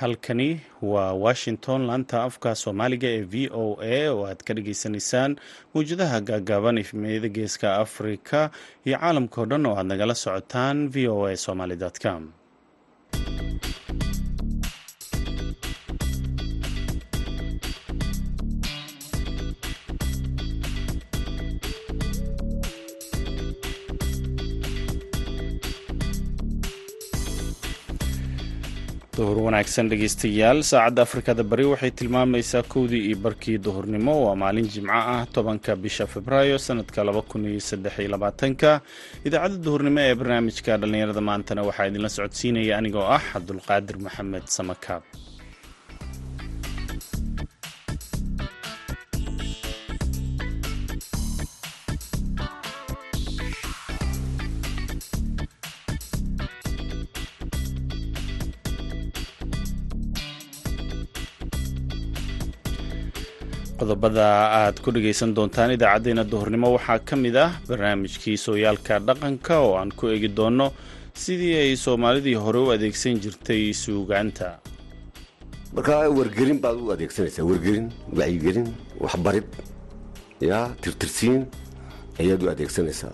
halkani waa washington. Laanta afka soomaaliga ee v o a oo aad ka dhageysanaysaan mawjadaha gaagaaban ifmeeyada geeska afrika iyo caalamka dhan oo aad nagala socotaan v o a somaly com duhur wanaagsan dhegeystayaal saacadda afrikada bari waxay tilmaamaysaa kowdii iyo barkii duhurnimo. Waa maalin jimco ah tobanka bisha februaayo sanadka labaatanka. Idaacadda duhurnimo ee barnaamijka dhallinyarada maantana waxaa idinla socodsiinaya anigoo ah cabdulqaadir maxamed samakaab qodobada aad ku dhegaysan doontaan idaacaddeenna duhurnimo waxaa ka mid ah barnaamijkii sooyaalka dhaqanka oo aan ku eegi doonno sidii ay soomaalidii hore u adeegsan jirtay suugaanta. Markaa wargelin baad u adeegsanaysaa wargelin wacyigelin waxbarid yaa tirtirsiin ayaad u adeegsanaysaa.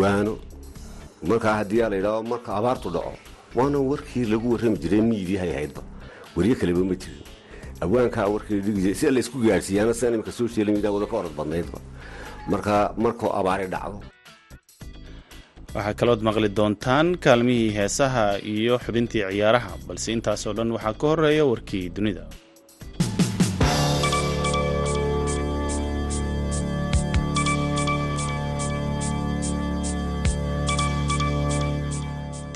Waano markaa haddii aa la yidhahdo marka abaartu dhaco waana warkii lagu warrami jiray miidiyahay ahaydba waryo kaleba ma jirin awaankaa warkii dhigi si laysku gaadhsiiyaana sidan imika social media wada ka orod badnaydba marka markuu abaari dhacdo. Waxaa kalood maqli doontaan kaalmihii heesaha iyo xubintii ciyaaraha balse intaasoo dhan waxaa ka horreeya warkii dunida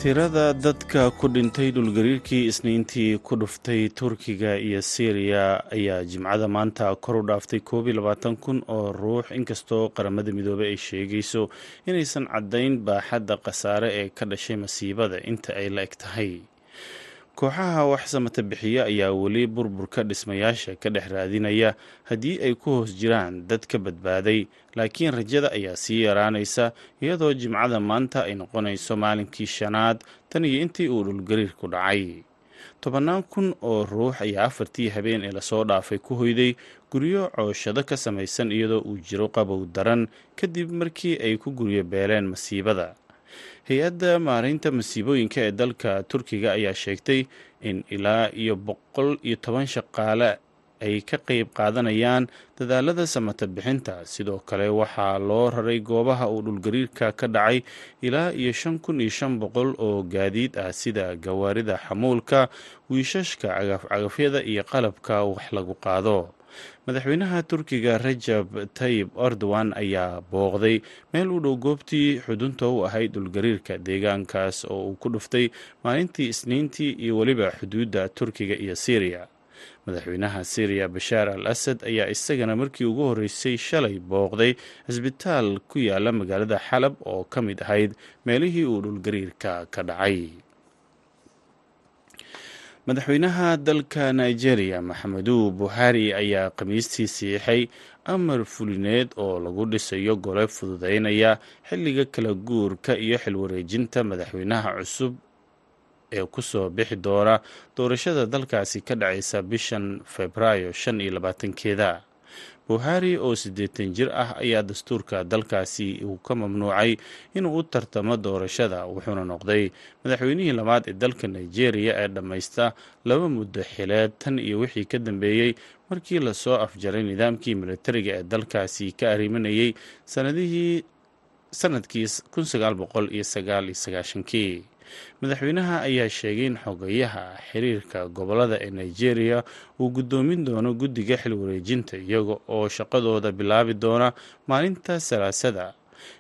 tirada dadka ku dhintay dhulgariirkii isniintii ku dhuftay turkiga iyo syriya ayaa jimcada maanta kor u dhaaftay koob iyo labaatan kun oo ruux inkastoo qaramada midoobey ay sheegayso inaysan caddayn baaxadda khasaare ee ka dhashay masiibada. Inta ay la eg tahay kooxaha wax samata bixiya ayaa weli burburka dhismayaasha ka dhex raadinaya haddii ay ku hoos jiraan dad ka badbaaday laakiin rajada ayaa sii yaraanaysa iyadoo jimcada maanta ay noqonayso maalinkii shanaad tan iyo intii uu dhulgariirku dhacay. Tobannaan kun oo ruux ayaa afartii habeen ee la soo dhaafay ku hoyday guryo cooshado ka samaysan iyadoo uu jiro qabow daran kadib markii ay ku guryo beeleen masiibada hay'adda maaraynta masiibooyinka ee dalka turkiga ayaa sheegtay in ilaa iyo boqol iyo toban shaqaale ay ka qeyb qaadanayaan dadaalada samata bixinta. Sidoo kale waxaa loo raray goobaha uu dhulgariirka ka dhacay ilaa iyo shan kun iyo shan boqol oo gaadiid ah sida gawaarida xamuulka wiishashka cagafcagafyada iyo qalabka wax lagu qaado madaxweynaha turkiga rajab tayib erdogan ayaa booqday meel u dhow goobtii xudunta u ahayd dhulgariirka deegaankaas oo uu ku dhuftay maalintii isniintii iyo weliba xuduudda turkiga iyo syriya madaxweynaha syriya bashaar al asad ayaa isagana markii ugu horreysay shalay booqday cisbitaal ku yaalla magaalada xalab oo ka mid ahayd meelihii uu dhulgariirka ka dhacay madaxweynaha dalka nigeria maxameduu buhari ayaa khamiistii siixay amar fulineed oo lagu dhisayo gole fududeynaya xilliga kala guurka iyo xilwareejinta madaxweynaha cusub ee ku soo bixi doona doorashada dalkaasi ka dhacaysa bishan febraayo shan iyo labaatankeeda buhari oo siddeetan jir ah ayaa dastuurka dalkaasi uu ka mamnuucay inuu u tartamo doorashada wuxuuna noqday madaxweynihii labaad ee dalka nigeria ee dhammaysta laba muddo xileed tan iyo wixii ka dambeeyey markii la soo afjaray nidaamkii militariga ee dalkaasi ka arrimanayay sanadihii sannadkii kun sagaal boqol iyo sagaal iyo sagaashankii madaxweynaha ayaa sheegay in xogayaha xiriirka gobollada ee nigeria uu guddoomin doono guddiga xil wareejinta iyaga oo shaqadooda bilaabi doona maalinta salaasada.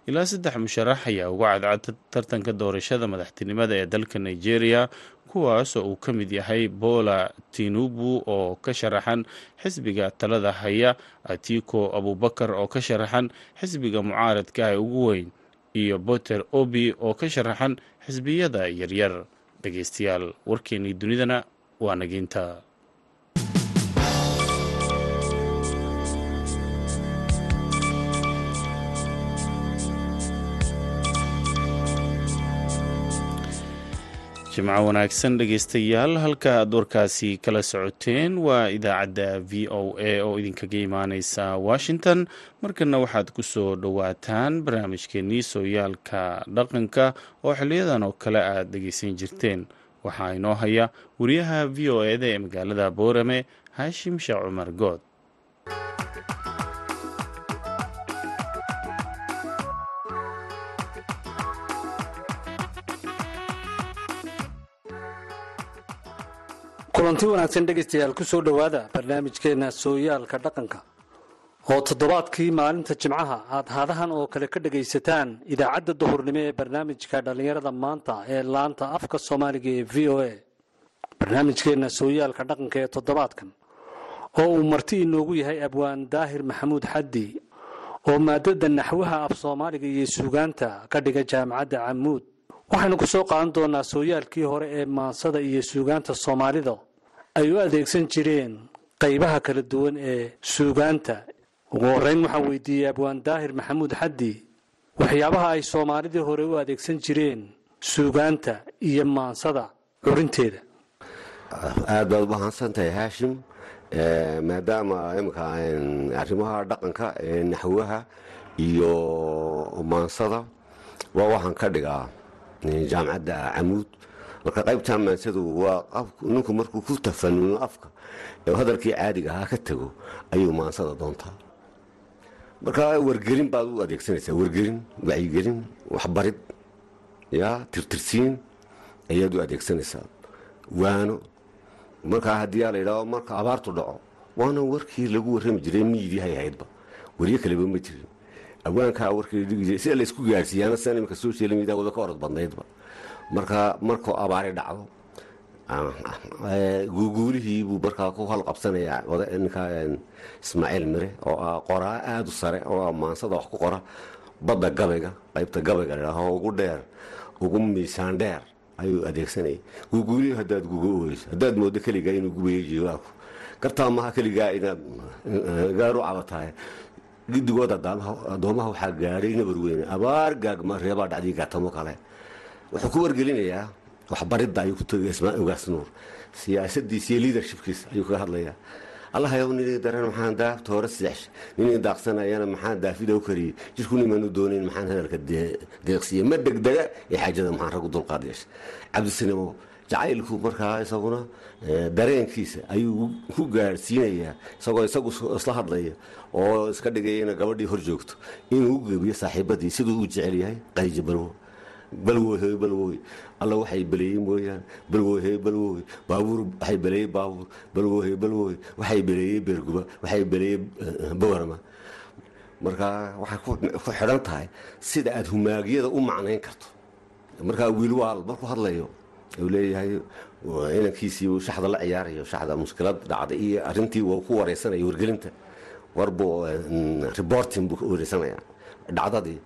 Ilaa saddex musharax ayaa uga cadcad tartanka doorashada madaxtinimada ee dalka nigeria kuwaas oo uu ka mid yahay bola tinubu oo ka sharaxan xisbiga talada haya atiko abubakar oo ka sharaxan xisbiga mucaaradka ee ugu weyn iyo boter obi oo ka sharaxan xisbiyada yaryar dhegeystayaal warkeenii dunidana waa nageynta jimco wanaagsan dhegaystayaal halka aad warkaasi kala socoteen. Waa idaacadda v o a oo idinkaga imaaneysa washington. Markana waxaad ku soo dhowaataan barnaamijkeenii sooyaalka dhaqanka oo xiliyadan oo kale aad dhegaysan jirteen. Waxaa inoo haya wariyaha v o eda ee magaalada boorame haashim sheekh cumar good kulanti wanaagsan dhegaystayaal ku soo dhowaada barnaamijkeenna sooyaalka dhaqanka. oo toddobaadkii maalinta jimcaha aad haadahan oo kale ka dhegaysataan idaacadda duhurnimo ee barnaamijka dhallinyarada maanta ee laanta afka soomaaliga ee v o a. Barnaamijkeenna sooyaalka dhaqanka ee toddobaadkan oo uu marti inoogu yahay abwaan daahir maxamuud xaddi oo maadada naxwaha af soomaaliga iyo suugaanta ka dhiga jaamacadda camuud waxaynu ku soo qaadan doonaa sooyaalkii hore ee maansada iyo suugaanta soomaalida ay u adeegsan jireen qaybaha kala duwan ee suugaanta. Ugu horreyn waxaan weydiiyey abwaan daahir maxamuud xaddi. Waxyaabaha ay soomaalidii hore u adeegsan jireen suugaanta iyo maansada curinteeda. Aad baad u mahadsan tahay haashim maadaama imika arrimaha dhaqanka ee naxwaha iyo maansada waa waxaan ka dhigaa jaamacadda camuud marka qaybta maansadu waa ninku markuu ku tafanuno afka ee hadalkii caadiga ahaa ka tago ayuu maansada doontaa. Marka wargelin baad u adeegsanaysaa wargelin wacyigelin waxbarid ya tirtirsiin ayaad u adeegsanaysaa. Waano markaa haddii la yidhahdo marka abaartu dhaco waana warkii lagu warrami jiray miidihay ahaydba waryo kaleba ma jirin. Awaankaa warkii dhigi jiray sida laysku gaadhsiiyaana sidan imika social media wada ka orod badnaydba marka markuu abaari dhacdo guuguulihii buu markaa ku halqabsanayaa ninka ismaaciil mire oo ah qoraa aada u sare oo maansada wax ku qora badda gabayga qaybta gabayga ladhaaho ugu dheer ugu miisaan dheer ayuu adeegsanayay. Guuguulihii haddaad guga oyso haddaad moodo keligaa inuu gubayo jiwaaku gartaa keligaa inaad gaaru cabatahay. Gidigood addoomaha waxaa gaadhay nabar weyne abaar gaagma reebaa dhacdii gaatamo kale wuxuu ku wargelinayaa waxbaridda ayuu ku tagay ismaa ogaas nuur. Siyaasadiisa iyo liadershipkiisa ayuu kaga hadlayaa. Allahayow ninii daran maxaan daafta hore seexsha ninii daaqsanayana maxaan daafida u kariyey. Jirku nimanu doonayn maxaan hadalka deeqsiiyey. Ma degdega ee xaajada maxaan raggu dulqaad cabdisinimo jacaylku markaa isaguna dareenkiisa ayuu ku gaadhsiinayaa isagoo isagu isla hadlaya oo iska dhigaya ina gabadhii hor inuu u gebiyo saaxiibadii siduu u jecel yahay qayji balwo balwohe balwoy alla waxay beleeyey mooyaan. Balwohe balwoy baabuur waxay beleeyey baabuur balwohe balwoy waxay beleeyey beerguba. Waxay beleeyey bawarma markaa waxay ku xidhan tahay sida aad humaagyada u macnayn karto. Markaa wiilwaal markuu hadlayo u leeyahay inankiisii uu shaxda la ciyaarayo shaxda mushkilad dhacday iyo arintii uu ku wareysanaya wargelinta. Warbuu reporting buu wareysanaya dhacdadii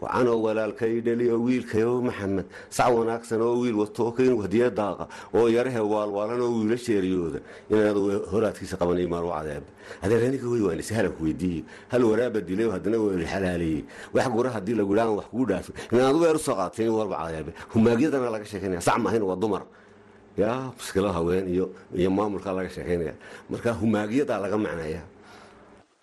wacanoo walaalkay dhali oo wiilkayo maxamed sac wanaagsan oo wiil wato kaynu hadiya daaqa oo yarahe waalwaalan wiila sheeriyooda inaad horaadkiisa qabanay maalu cadeeb adeeraniga wey waan ishalanku weydiiyey hal waraaba dilay haddana waa xalaaleeyey wax gura haddii lagu wax kugu dhaafo inaad weer u soo qaatay in warba cadeebe humaagyadana laga sheekeynaya sac maahayn waa dumar yaa muskilad haween iyo iyo maamulka laga sheekeynaya marka humaagyadaa laga macnaya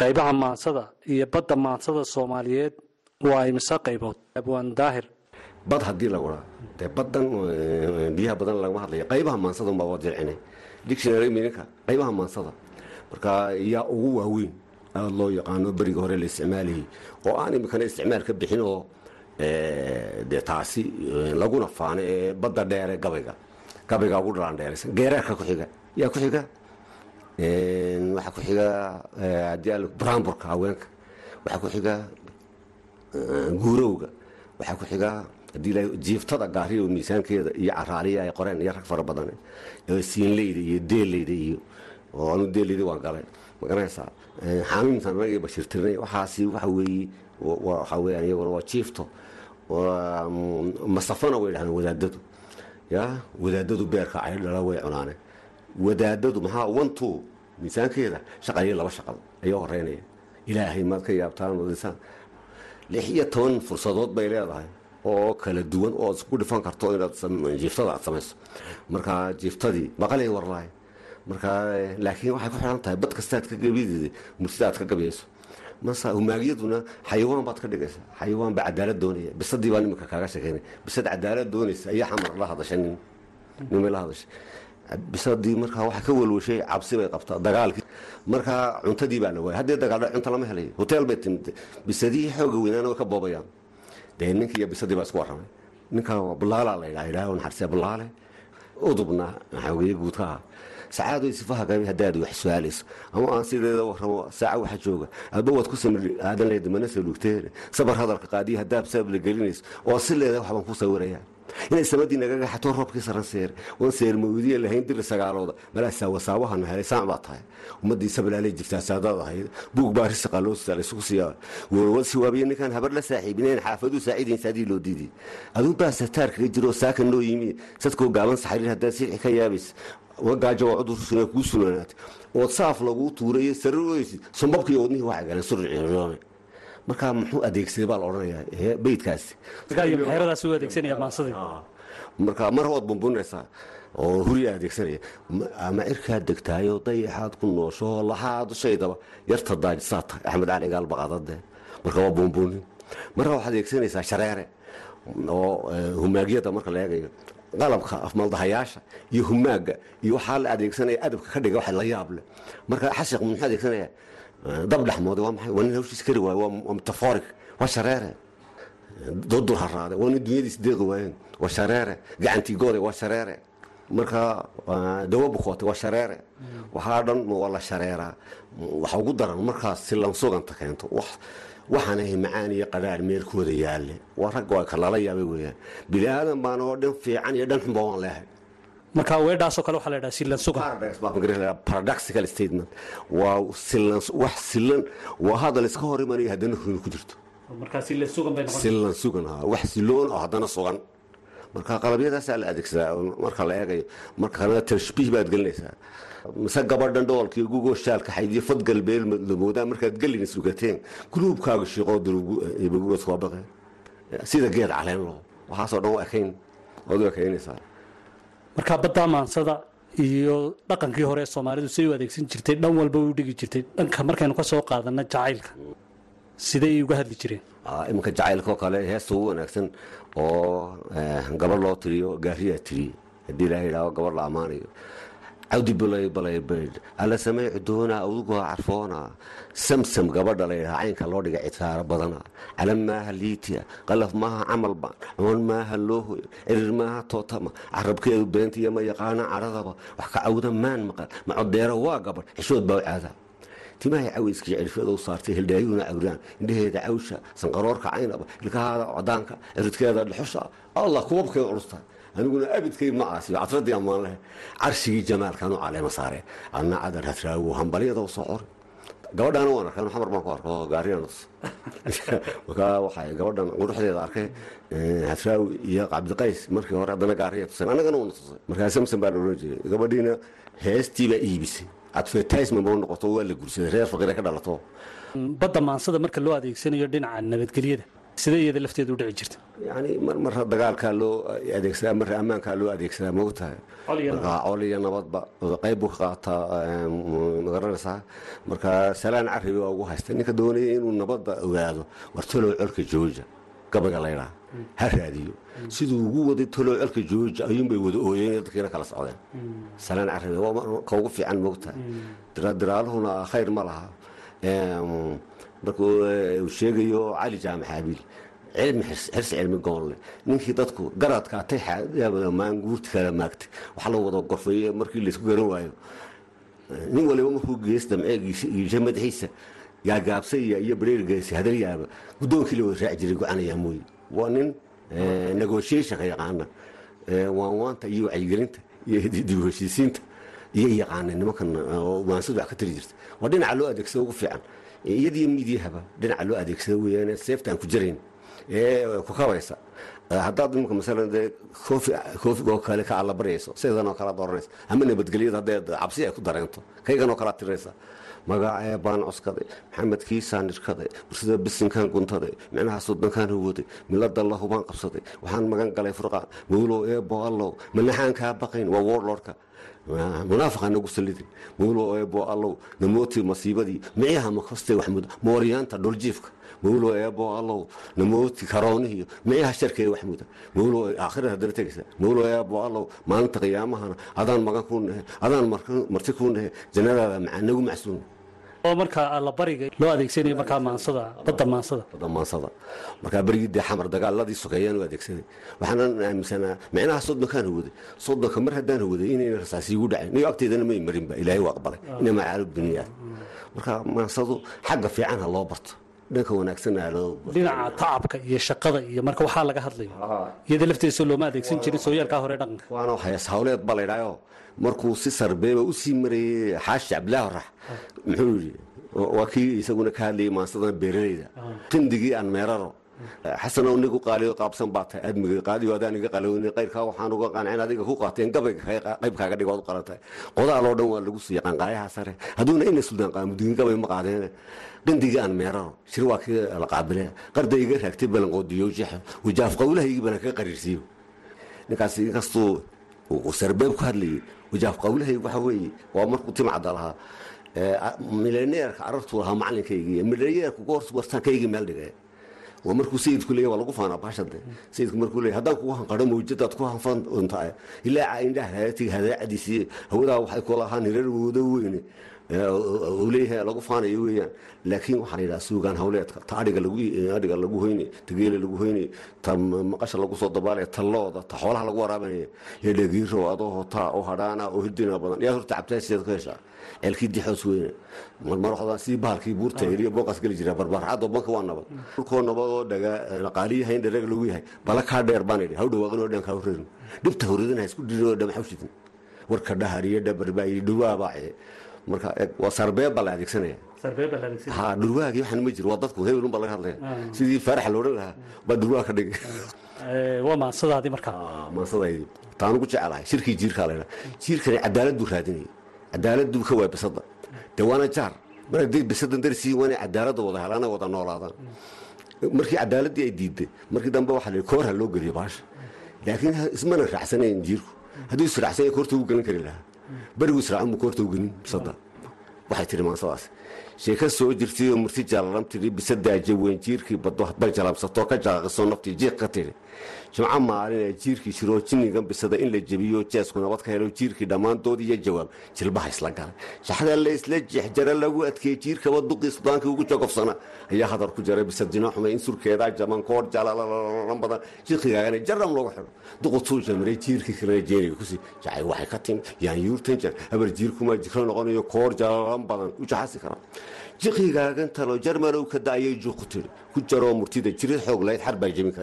qaybaha maansada iyo badda maansada soomaaliyeed waa imise qaybood abwaan daahir bad haddii lagudhaa dee badan biyaha badan lagama hadlaya qaybaha maansada unbaa waa jircinay dictionary mininka qaybaha maansada marka yaa ugu waaweyn aada loo yaqaano beriga hore la isticmaalayay oo aan imikana isticmaal ka bixin oo dee taasi laguna faano ee badda dheere gabayga gabayga ugu dhalaandheeraysan geeraarka ku xiga yaa ku xiga waxaa ku xiga haddii bramburka haweenka waxaa ku xiga guurowga. Waxaa ku xiga haddii jiiftada gaariyo miisaankeeda iyo caraaliya ay qoreen iyo rag fara badan siinleyda iyo deelleyda iyo anu deelleyda waan galay. Magaranaysaa xaamiimtan anagii bashirtirnay waxaasi waxa weeye waxa weeyaan iyaguna waa jiifto masafana way dhahdeen wadaadadu. Ya wadaadadu beerka ay dhala way cunaane. Wadaadadu maxaa wantu miisaankeeda shaqaliya laba shaqal ayaa horeynaya ilaahay maad ka yaabtaan wadisaan lix iyo toban fursadood bay leedahay oo kala duwan oo isku dhifan karto inaad jiiftada aad samayso. Marka jiiftadii maqalay warlaay. Marka laakiin waxay ku xidhan tahay bad kastaad ka gabideeda murtida aad ka gabayayso mase humaagyaduna xayawaan baad ka dhigaysa xayawaan baa cadaalad doonaya. Bisadii baan iminka kaaga sheekeynay. Bisad cadaalad doonaysa ayaa xamar la hadashay nin nimay la hadashay. Bisadii markaa waxay ka walwashay cabsi bay qabtaa dagaalkii markaa cuntadii baa la waayay. Haddii dagaal cunto lama helayo hotel bay timid. Bisadihii xooga weynaana way ka boobayaan. Dee ninkii iyo bisadii baa isku warramay. Ninka bulaala la yidhaha yidhaha naxarsee bulaale udubna maxaweye guudka ah. Sacaado sifaha gabi haddaad wax su'aalayso. Ama aan sideeda warramo saaca waxa jooga. Adba waad ku samir aadan leed mana salugteen sabar hadalka qaadiya haddaad sabab la gelinayso. Oo si leeda waxbaan ku sawirayaa inay samadii nagaga xatoo roobkii saran seer. Waan seer mawdiye lahayn diri sagaalooda malaasaa wasaawahana helay saac baa tahay. Ummadii sabalaalay jirtaa saadaad ahayd. Buug baa risaqa loo sitaa laysugu siiyaa siwaabiye ninkaan habar la saaxiibinayn xaafaduu saaciidayn saadii loo diiday aduu baa sataar kaga jiro saaka noo yimi. Sadkoo gaaban saxariir haddaad silci ka yaabaysa gaajo waa cudur suna kuu sunaanaatay. Ood saaf laguu tuurayo sarir oysid sumbabkii wadnihii waxay galeen surciroome markaa muxuu adeegsaday baa la odhanayaa beydkaasi. Xeeradaas u adeegsanaya maansadii marka mar waad bumbunaysaa oo huriyaa adeegsanaya. Ama cirkaad degtaayo dayaxaad ku noosho laxaad shaydaba yarta daajisaa tahay axmed cali gaal baqadade marka waa bumbunin marka waxaad adeegsanaysaa shareere oo humaagyada marka la eegayo qalabka afmaldahayaasha iyo humaaga iyo waxaa la adeegsanaya adabka ka dhiga wax la yaab leh. Marka xashiq muxuu adeegsanaya dab dhexmoode waa maxay? Waa nin hawshiis kari waayo waa metaforik waa shareere. Dodur haraade waa nin dunyadiis deeqi waayeen? Waa shareere. Gacantii goode waa shareere. Marka dawo bukoote waa shareere. Waxaa dhan waa la shareeraa waxa ugu daran markaas si lansuganta keento waxaanahay macaan iyo qadhaar meelkooda yaalle. Waa ragga waa kalala yaabay weeyaan. Bini aadan baan oo dhan fiican iyo dhan xunba waan leehay marka weedhaasoo kale waxaa la yidhaha silan sugan paradoxical statement. Waa silan wax silan waa hadal iska hor imanaya haddana runi ku jirto. Silan sugan wax siloon oo haddana sugan. Marka qalabyadaasaa la adeegsadaa marka la eegayo marka kalena tashbiih baad gelinaysaa. Mise gabadhan dhoolkii gugoo shaalka xaydiyo fad galbeel lamoodaa markaad gelin sugateen guluubkaaga shiiqoo soo baqeen sida geed caleen loo waxaasoo dhan u ekayn ood u ekaynaysaa markaa baddaa maansada iyo dhaqankii hore ee soomaalidu siday u adeegsan jirtay dhan walba u dhigi jirtay. Dhanka markaynu ka soo qaadanna jacaylka siday uga hadli jireen. Iminka jacaylkaoo kale heesta ugu wanaagsan oo gabadh loo tiriyo gaariyaa tiriye haddii ilaaha yidhaaho gabadh la ammaanayo cawdi balay balay baydh alla samey cudoona awdugoo carfoona. Samsam gabadha caynka loo dhiga citaaro badana. Calan maaha liitiya qalaf maaha camalba cuman maaha loohoy cirir maaha tootama. Carabkeedu beentiya ma yaqaana cadhadaba wax ka cawda maan maqan macodeero waa gabadh xishood baa caada timahay caweyskii cirifyada u saartay hildhaayuuna cawdaan indhaheeda cawsha sanqaroorka caynaba ilkahaada cadaanka ciridkeeda dhexusha allah kubabkeeda culusta aniguna abidkay ma aasiyo cadradii ammaan leh carshigii jamaalkan u caleema saare adna cadar hadraago hambalyada soo cori gabadhaana waan arkay xamar baan ku arko gaariyanas markaa waxay gabadhan quruxdeeda arkay hadraawi iyo cabdiqays markii hore haddana gaariya tuseen annagana uuna tusay markaa samson baan oran jiray gabadhiina heestii baa iibisay advertisement ba noqoto waa la gursaday reer faqiire ka dhalato badda maansada marka loo adeegsanayo dhinaca nabadgelyada sidee iyada lafteedu u dhici jirta? Yani mar marra dagaalkaa loo adeegsadaa marra ammaankaa loo adeegsadaa maogtahay marka col iyo nabadba. Qayb buu ka qaataa ma garanaysaa marka salaan carabi waa ugu haysta ninka doonaya inuu nabadda ogaado war talow colka jooja gabayga laydhaa ha raadiyo. Siduu ugu waday talow colka jooja ayuunbay wada ooyeen dadkiina kala socdeen. Salaan carabi waa ka ugu fiican maogtahay diraaluhuna khayr ma laha markuu uu sheegayo cali jaamac abiil cilmi xirsi cilmi goonle ninkii dadku garadkaatay maanguurti la wada gorfeeye markii laysku garan waayo. Nin waliba markuu gees damceegiisa madaxiisa gaagaabsaya iyo bareergeesi hadalyaaba guddoonkii la wada raaci jiray gocanaya mooye. Waa nin negotiationka yaqaana. Waanwaanta iyo wacyigelinta iyo dib heshiisiinta iyo yaqaana nimankan maansadu wax ka tari jirta waa dhinaca loo adeegsada ugu fiican iyadiyo miidyahaba dhinaca loo adeegsada weyaan seeftaan ku jirayn ee ku kabaysa haddaad imika masalan dee koofigoo kale ka allabaryayso sidanoo kale dooranaysa ama nabadgelyada haddee cabsi ay ku dareento kayganoo kale tirinaysa magacee baan coskaday maxamed kiisaan irkaday bursida bisinkaan guntaday micnaha sodankaan huwaday milada lahubaan qabsaday waxaan magan galay furqaan mawlow eebo allow manaxaan kaa baqayn waa warlordka munaafiqaa nagu salidin mawlow eebo allow namooti masiibadii. Micyaha makastay waxmud mooryaanta dhuljiifka mawlow eebo allow namooti karoonihiyo micyaha sharkee waxmuda mawlow aakhirada haddana tegaysa mawlow eebo allow maalinta qiyaamahana adaan magan kuu nahe adaan marti kuu nahe jannadaada nagu macsuun oo markaa allabariga loo adeegsanayo markaa maansada badda maansada. Maansada. Markaa berigii dee xamar dagaaladii sokeeyaan u adeegsaday waxaanan aaminsanaa micnaha soddonkaan huwaday soddonka mar haddaan huwaday inayna rasaasi igu dhacayn niyo agteedana may marinba ilaahay u aqbalay. Ina macaalu duniyaad marka maansadu xagga fiican ha loo barto dhanka wanaagsanna ha loo dhinaca tacabka iyo shaqada iyo marka waxaa laga hadlayo iyada lafteesa looma adeegsan jirin sooyaalkaa hore dhaqanka waana hays hawleed ba laydhaayo markuu si sarbeeba u sii marayey xaashi cabdilaahi rax muxuu yidhi waa kii isaguna ka hadlayay maansadan beeralayda. Qindigii aan meeraro xasanow nigu qaaliyo qaabsan baa tahay. Admiga qaadiyo adaan iga qalowni qayrkaa waxaan uga qancin adiga ku qaateen gabayga qaybkaaga dhigood u qalantahay qodaaloo dhan waa lagu siiyey qanqaayaha sare. Hadduuna ina suldaan qaamudugin gabay ma qaadeen. Qindigii aan meeraro shir waa kii la qaabile. Qarda iga raagtay balanqoodiyo jeexo wajaaf qawlahaygii balan ka qariirsiiyo ninkaas inkastuu sarbeeb ku hadlayay wajaaf qawlahayg waxa weeye waa markuu timcada lahaa. Milaneerka carabtuu lahaa macalinkaygii milaneerku goor wartaankaygii meel dhigay waa markuu sayidku leeyahy waa lagu faanaa baashade sayidku markuu leeyahy haddaan kugu hanqadho mawjadaad ku hanfan doontaa ilaa indhaha haatiga hadaacadiisii hawadaa waxay ku lahaan hirar woodo weyne leeyahay lagu faanayo weeyaan. Laakiin waxaa la yidhaha suugaan hawleedka ta adhiga lagu hoynay ta geela lagu hoynay ta maqasha lagu soo dabaalaya ta looda ta xoolaha lagu waraabanaya ee dhagiiro adoo hotaa oo hadhaana oo hirdina badan. Yaa horta cabtaasiyaad ka heshaa ceelkii dixoos weyne marmar waxdaan sidii bahalkii buurta eliyo boonkaas geli jira barbaarxadda banka waa nabad. Dhulkoo nabad oo dhagaa qaaliyaha in dharag lagu yahay. Bala kaa dheer baan idhi haw dhawaaqin oo dhan kaa horeerin dhibta horeedina isku dhirin oo dhamax ushidin warka dhahar iyo dhabarba iyo dhawaabaace marka waa sarbeeb baa la adeegsanaya. Ha dhurwaagii waxaan ma jiro waa dadku hebelun baa laga hadlaya. Sidii faarax loodhan lahaa baa dhurwaag ka dhigay. Waa maansadaadii markaa maansadaydii taan ugu jecelahay shirkii jiirkaa laydhaa jiirkani cadaalad buu raadinayay cadaaladuu ka waay bisada dee waana jaar. Mar haddii bisadan darsiin waa inay cadaaladda wada helaana wada noolaadaan. Markii cadaaladdii ay diidday markii dambe waxaa la loo geliyo baasha laakiin ismana raacsanayn jiirku. Hadduu israacsanya koorta ugu gelin kari lahaa berigu israacun buu koorta u gelin waxay tihi maansadaas sheeka soo jirtay oo murti jaalalam tidhi bisadaaje weyn jiirkii baddo hadbay jalabsatoo ka jaqaqiso naftii jiiq ka tidhi jimco maalin ee jiirkii jinnigan bisada in la jebiyo jeesku nabad ka helo jiirkii dhammaantood iyo jawaab. Jilbaha isla galay shaxda la isla lagu adkeeyey jiirkaba duqii sudaankii ugu jagofsana ayaa hadar ku jaray bisad jino xumay in surkeedaa jaban koor jalalalan badan. Jiirkigaagana jaram loogu xidho duqutuu jamiray jiirkii kalena jeeniga ku sii jacay waxay ka timi yaan yuurtan jar habar jiirkumaa jikro noqonayo koor jalalan badan. U jaxasi kara jiqigaagan jarmalow ka daayay juuqu ku jaroo murtida jirid xoog lahayd xar baa jebin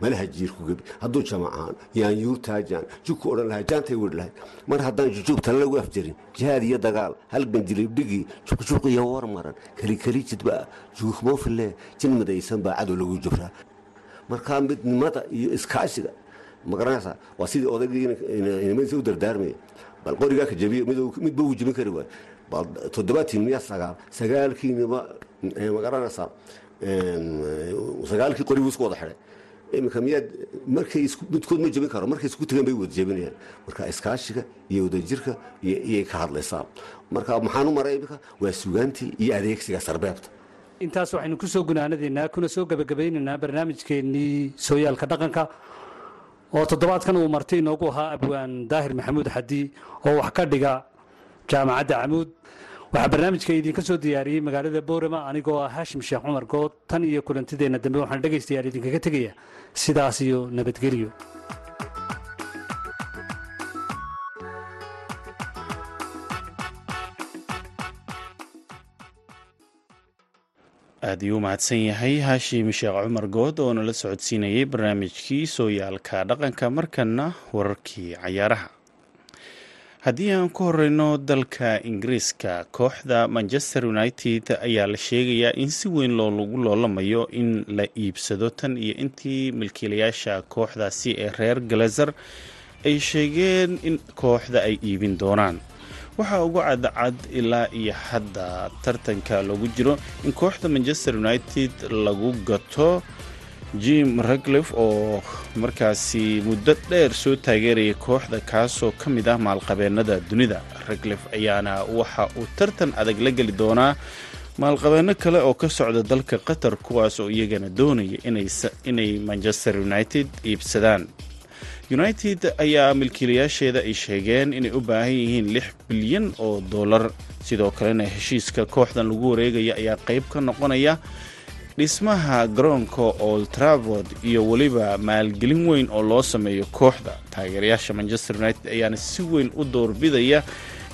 malaha jiirku gebi hadduu jamacaan yaan yuurtaajaan jugku odhan lahaa jaantay weri lahayd. Mar haddaan jujuub lagu afjarin jihaad iyo dagaal halgan jilibdhigii juqjuq iyo war maran. Kelikeli jidba juukhmoofile jin midaysan baa cadow lagu jubraa. Markaa midnimada iyo iskaashiga ma garanaysaa waa sidii odaygii inimadiisa u dardaarmaya bal qorigaa ka jabiyo midba wuu jebin kari waay toddobaadtiin miyaa sagaal. Sagaalkii qori buu isku wada xidhay. Iminka miyaad markay iyo wadajirka iyay ka hadlaysaa marka maxaan u waa sugaantii iyo adeegsiga sarbeebta. Intaas waxaynu ku soo kuna soo gebagabaynaynaa barnaamijkeennii sooyaalka dhaqanka oo toddobaadkan uu marti inoogu ahaa abwaan daahir maxamuud xadi oo wax ka dhiga jaamacadda camuud. Waxaa barnaamijka idinka soo diyaariyey magaalada boorama anigoo ah haashim sheekh cumar good tan iyo kulantideenna dambe waxaan dhegaystayaal idinkaga tegaya sidaas iyo nabadgelyo aad iyuu mahadsan yahay haashim sheekh cumar good oo nala socodsiinayay barnaamijkii sooyaalka dhaqanka markana wararkii cayaaraha haddii aan ku horeyno dalka ingiriiska kooxda manchester united ayaa la sheegayaa in si weyn loolagu loolamayo in la iibsado tan iyo intii milkiilayaasha kooxdaasi ee reer galazer ay sheegeen in kooxda ay iibin doonaan. Waxaa ugu cadcad ilaa iyo hadda tartanka lagu jiro in kooxda manchester united lagu gato jim raglif oo markaasi muddo dheer soo taageerayay kooxda kaasoo ka mid ah maalqabeennada dunida. Raglif ayaana waxa uu tartan adag la geli doonaa maalqabeenno kale oo ka socda dalka qatar kuwaas oo iyagana doonaya inay manchester united iibsadaan. United ayaa milkiilayaasheeda ay sheegeen inay u baahan yihiin lix bilyan oo dollar. Sidoo kalena heshiiska kooxdan lagu wareegaya ayaa qayb ka noqonaya dhismaha garoonka old travord iyo weliba maalgelin weyn oo loo sameeyo kooxda. Taageerayaasha manchester united ayaana si weyn u doorbidaya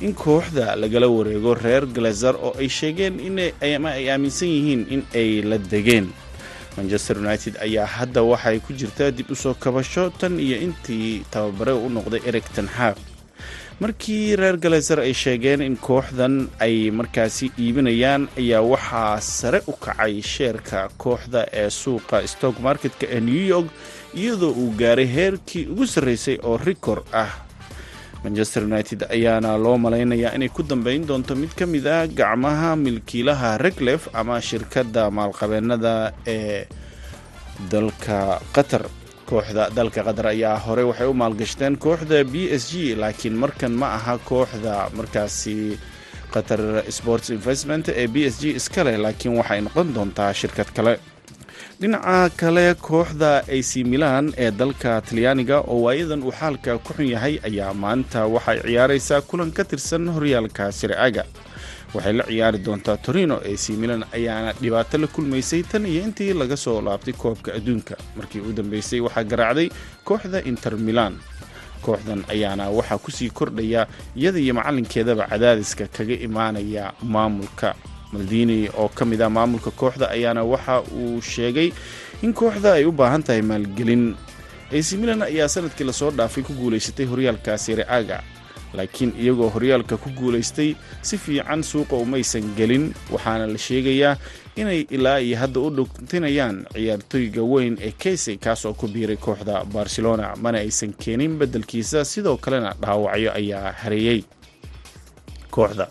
in kooxda lagala wareego reer galazar oo ay sheegeen ama ay aaminsan yihiin in ay la degeen. Manchester united ayaa hadda waxay ku jirtaa dib u soo kabasho tan iyo intii tababare u noqday eric tenhaag markii reer galazar ay sheegeen in kooxdan ay markaasi iibinayaan ayaa waxaa sare u kacay sheerka kooxda ee suuqa stock marketka ee new york iyadoo uu gaaray heerkii ugu sarreysay oo rikor ah. Manchester united ayaana loo malaynayaa inay ku dambeyn doonto mid ka mid ah gacmaha milkiilaha reglef ama shirkadda maalqabeennada ee dalka qatar kooxda dalka qatar ayaa horey waxay u maalgashteen kooxda b s g laakiin markan ma aha kooxda. Markaasi qatar sports investment ee b s g iska leh laakiin waxay noqon doontaa shirkad kale. Dhinaca kale kooxda ac milan ee dalka talyaaniga oo waayadan uu xaalka ku xun yahay ayaa maanta waxay ciyaaraysaa kulan ka tirsan horyaalka sircaga waxay la ciyaari doontaa torino ac milan ayaana dhibaato la kulmaysay tan iyo intii laga soo laabtay koobka adduunka. Markii u dambeysay waxaa garaacday kooxda inter milan. Kooxdan ayaana waxaa ku sii kordhaya iyada iyo macalinkeedaba cadaadiska kaga imaanaya maamulka maldini. Oo ka mid ah maamulka kooxda ayaana waxa uu sheegay in kooxda ay u baahan tahay maalgelin. Ac milan ayaa sannadkii la soo dhaafay ku guulaysatay horyaalka sircaga laakiin iyagoo horyaalka ku guulaystay si fiican suuqa umaysan gelin waxaana la sheegayaa inay ilaa iyo hadda u dhuntinayaan ciyaartooyga weyn ee kaysey kaas oo ku biiray kooxda barcelona. Mana aysan keenin beddelkiisa sidoo kalena dhaawacyo ayaa hareeyey kooxda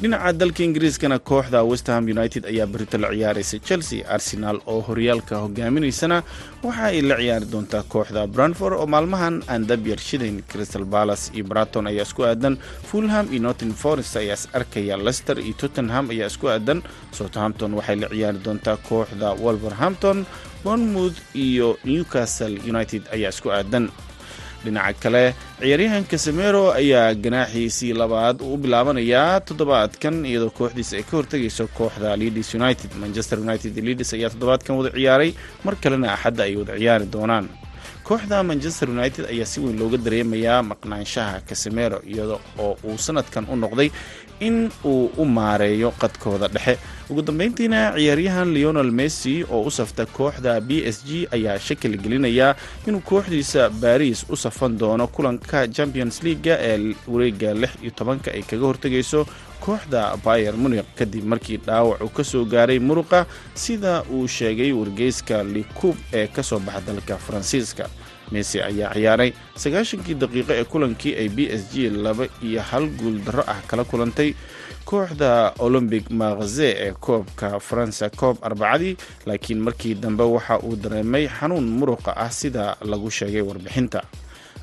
dhinaca dalka ingiriiskana kooxda westham united ayaa berito la ciyaaraysa chelsea arsenal oo horyaalka hogaaminaysana waxa ay la ciyaari doontaa kooxda branford oo maalmahan aan dabyar shidayn. Crystal balas iyo braton ayaa isku aadan. Fulham iyo norton forest ayaa is arkaya. Lester iyo tottenham ayaa isku aadan. Southampton waxay la ciyaari doontaa kooxda wolverhampton. Bournemouth iyo newcastle united ayaa isku aadan dhinaca kale ciyaaryahan kasamero ayaa ganaaxiisii labaad u bilaabanayaa toddobaadkan iyadoo kooxdiisa ay ka hortegayso kooxda leeds united. Manchester united leeds ayaa toddobaadkan wada ciyaaray mar kalena axadda ay wada ciyaari doonaan. Kooxda manchester united ayaa si weyn looga dareemayaa maqnaanshaha kasamero iyada oo uu sanadkan u noqday in uu u maareeyo qadkooda dhexe. Ugu dambeyntiina ciyaaryahan leonel messi oo u safta kooxda b s g ayaa shakil gelinayaa inuu kooxdiisa baris u safan doono kulanka champions leaga ee wareega lix iyo tobanka ay kaga hortegayso kooxda bayer munik kadib markii dhaawac uu ka soo gaaray muruqa sida uu sheegay wargeyska likub ee ka soo baxa dalka faransiiska messi ayaa ciyaaray sagaashankii daqiiqo ee kulankii ay b s g laba iyo hal guul darro ah kala kulantay kooxda olombic maqze ee koobka faransa. Koob arbacadii laakiin markii dambe waxa uu dareemay xanuun muruqa ah sida lagu sheegay warbixinta.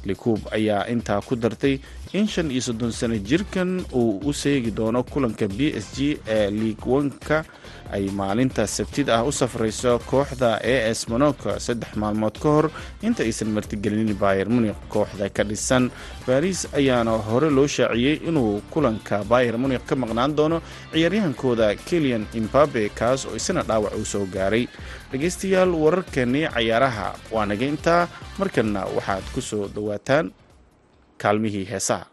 Likuub ayaa intaa ku dartay in shan iyo soddon sano jirkan uu u seegi doono kulanka b s g ee liigwanka ay maalinta sabtida ah u safrayso kooxda a s monoka saddex maalmood ka hor inta aysan martigelinin bayer munik kooxda ka dhisan. Baris ayaana hore loo shaaciyey inuu kulanka bayer munik ka maqnaan doono ciyaaryahankooda kelian imbabe kaas oo isna dhaawac uu soo gaaray. Dhegaystayaal wararkeennii cayaaraha waa naga intaa markanna waxaad ku soo dhowaataan kaalmihii heesaha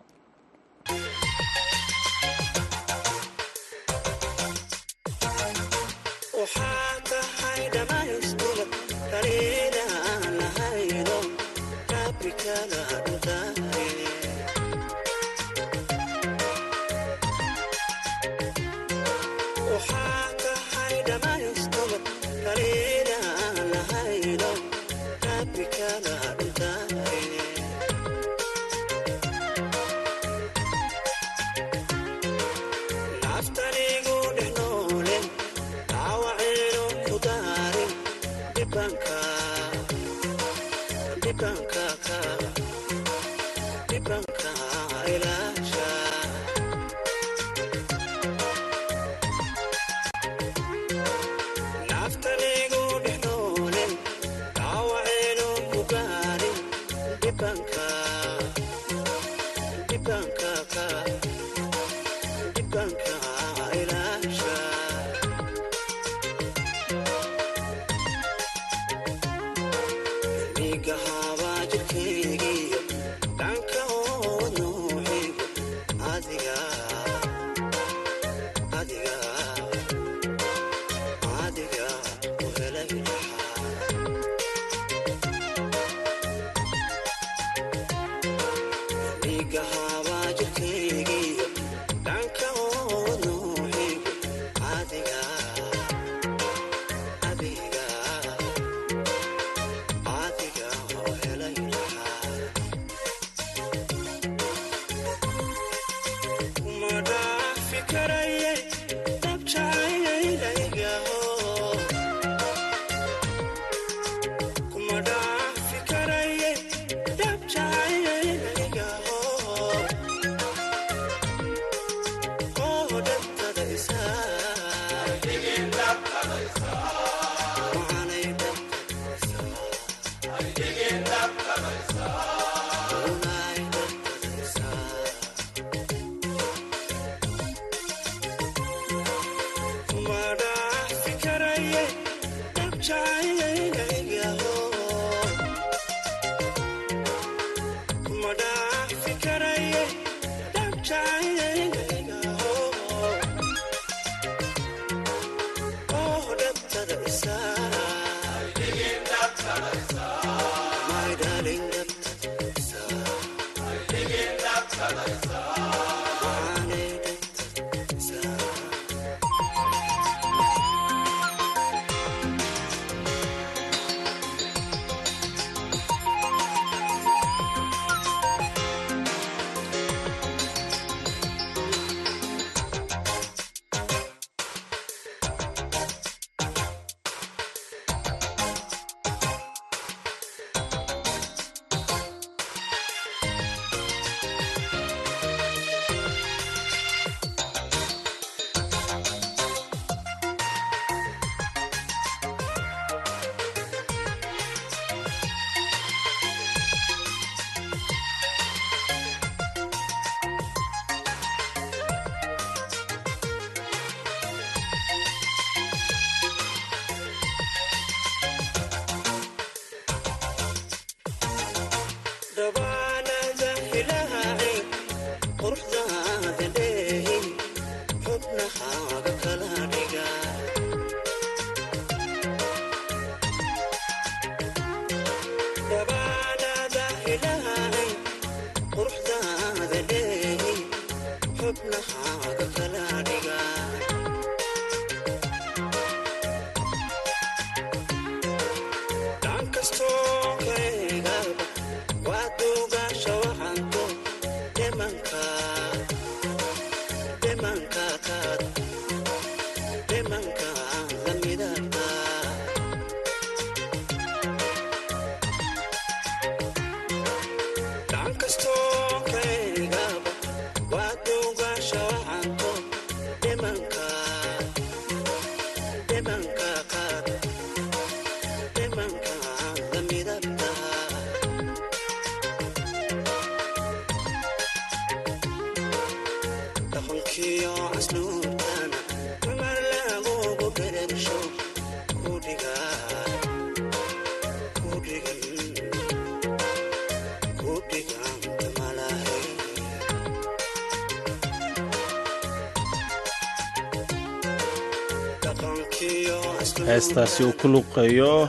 heestaasi uu ku luuqeeyo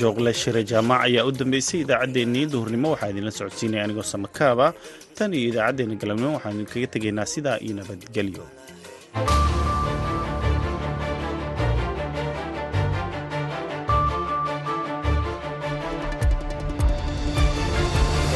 jooqle shire jaamac ayaa u dambeysay idaacaddeenii duhurnimo. Waxaa idinla socodsiinaya anigoo samakaaba. Tan iyo idaacaddeenna galabnimo waxaan idinkaga tegaynaa sidaa iyo nabadgelyo